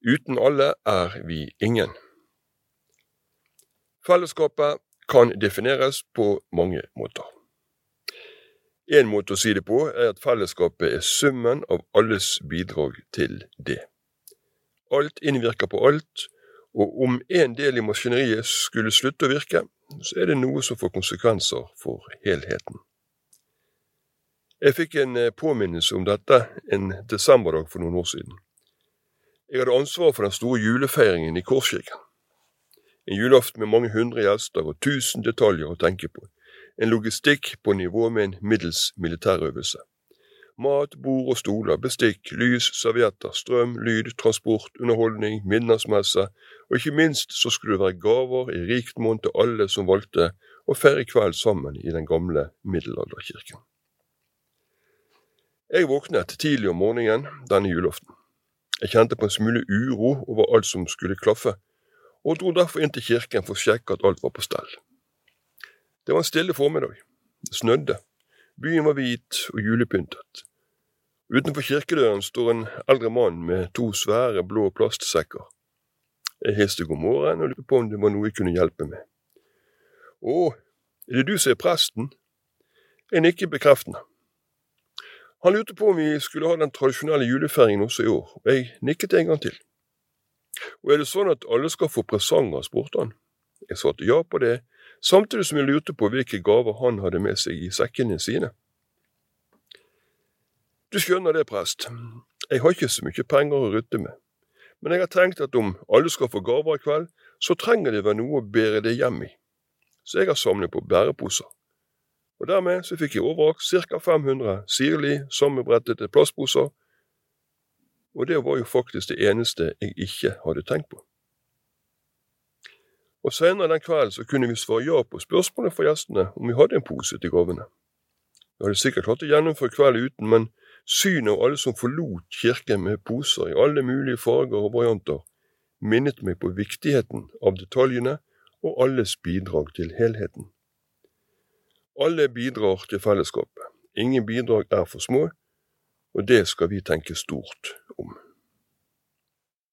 Uten alle er vi ingen. Fellesskapet kan defineres på mange måter. En måte å si det på er at fellesskapet er summen av alles bidrag til det. Alt innvirker på alt, og om en del i maskineriet skulle slutte å virke, så er det noe som får konsekvenser for helheten. Jeg fikk en påminnelse om dette en desemberdag for noen år siden. Jeg hadde ansvar for den store julefeiringen i Korskirken. En julaften med mange hundre gjester og tusen detaljer å tenke på. En logistikk på nivå med en middels militærøvelse. Mat, bord og stoler, bestikk, lys, servietter, strøm, lyd, transport, underholdning, midnattsmesse, og ikke minst så skulle det være gaver i rikt monn til alle som valgte å feire kveld sammen i den gamle middelalderkirken. Jeg våknet tidlig om morgenen denne julaften. Jeg kjente på en smule uro over alt som skulle klaffe, og dro derfor inn til kirken for å sjekke at alt var på stell. Det var en stille formiddag. Det snødde. Byen var hvit og julepyntet. Utenfor kirkedøren står en eldre mann med to svære blå plastsekker. Jeg hilste god morgen og lurte på om det var noe jeg kunne hjelpe med. Å, er det du som er presten? Jeg nikker bekreftende. Han lurte på om vi skulle ha den tradisjonelle julefeiringen også i år, og jeg nikket en gang til. Og er det sånn at alle skal få presanger, spurte han. Jeg svarte ja på det, samtidig som jeg lurte på hvilke gaver han hadde med seg i sekkene sine. Du skjønner det, prest, jeg har ikke så mye penger å rutte med, men jeg har tenkt at om alle skal få gaver i kveld, så trenger det vel noe å bære det hjem i, så jeg har samlet på bæreposer. Og dermed så fikk jeg overrakt ca. 500 sirlig sommerbrettede plastposer, og det var jo faktisk det eneste jeg ikke hadde tenkt på. Og Senere den kvelden så kunne vi svare ja på spørsmålet fra gjestene om vi hadde en pose til gavene. Vi hadde sikkert klart å gjennomføre kvelden uten, men Synet av alle som forlot kirken med poser i alle mulige farger og varianter, minnet meg på viktigheten av detaljene og alles bidrag til helheten. Alle bidrar til fellesskapet. Ingen bidrag er for små, og det skal vi tenke stort om.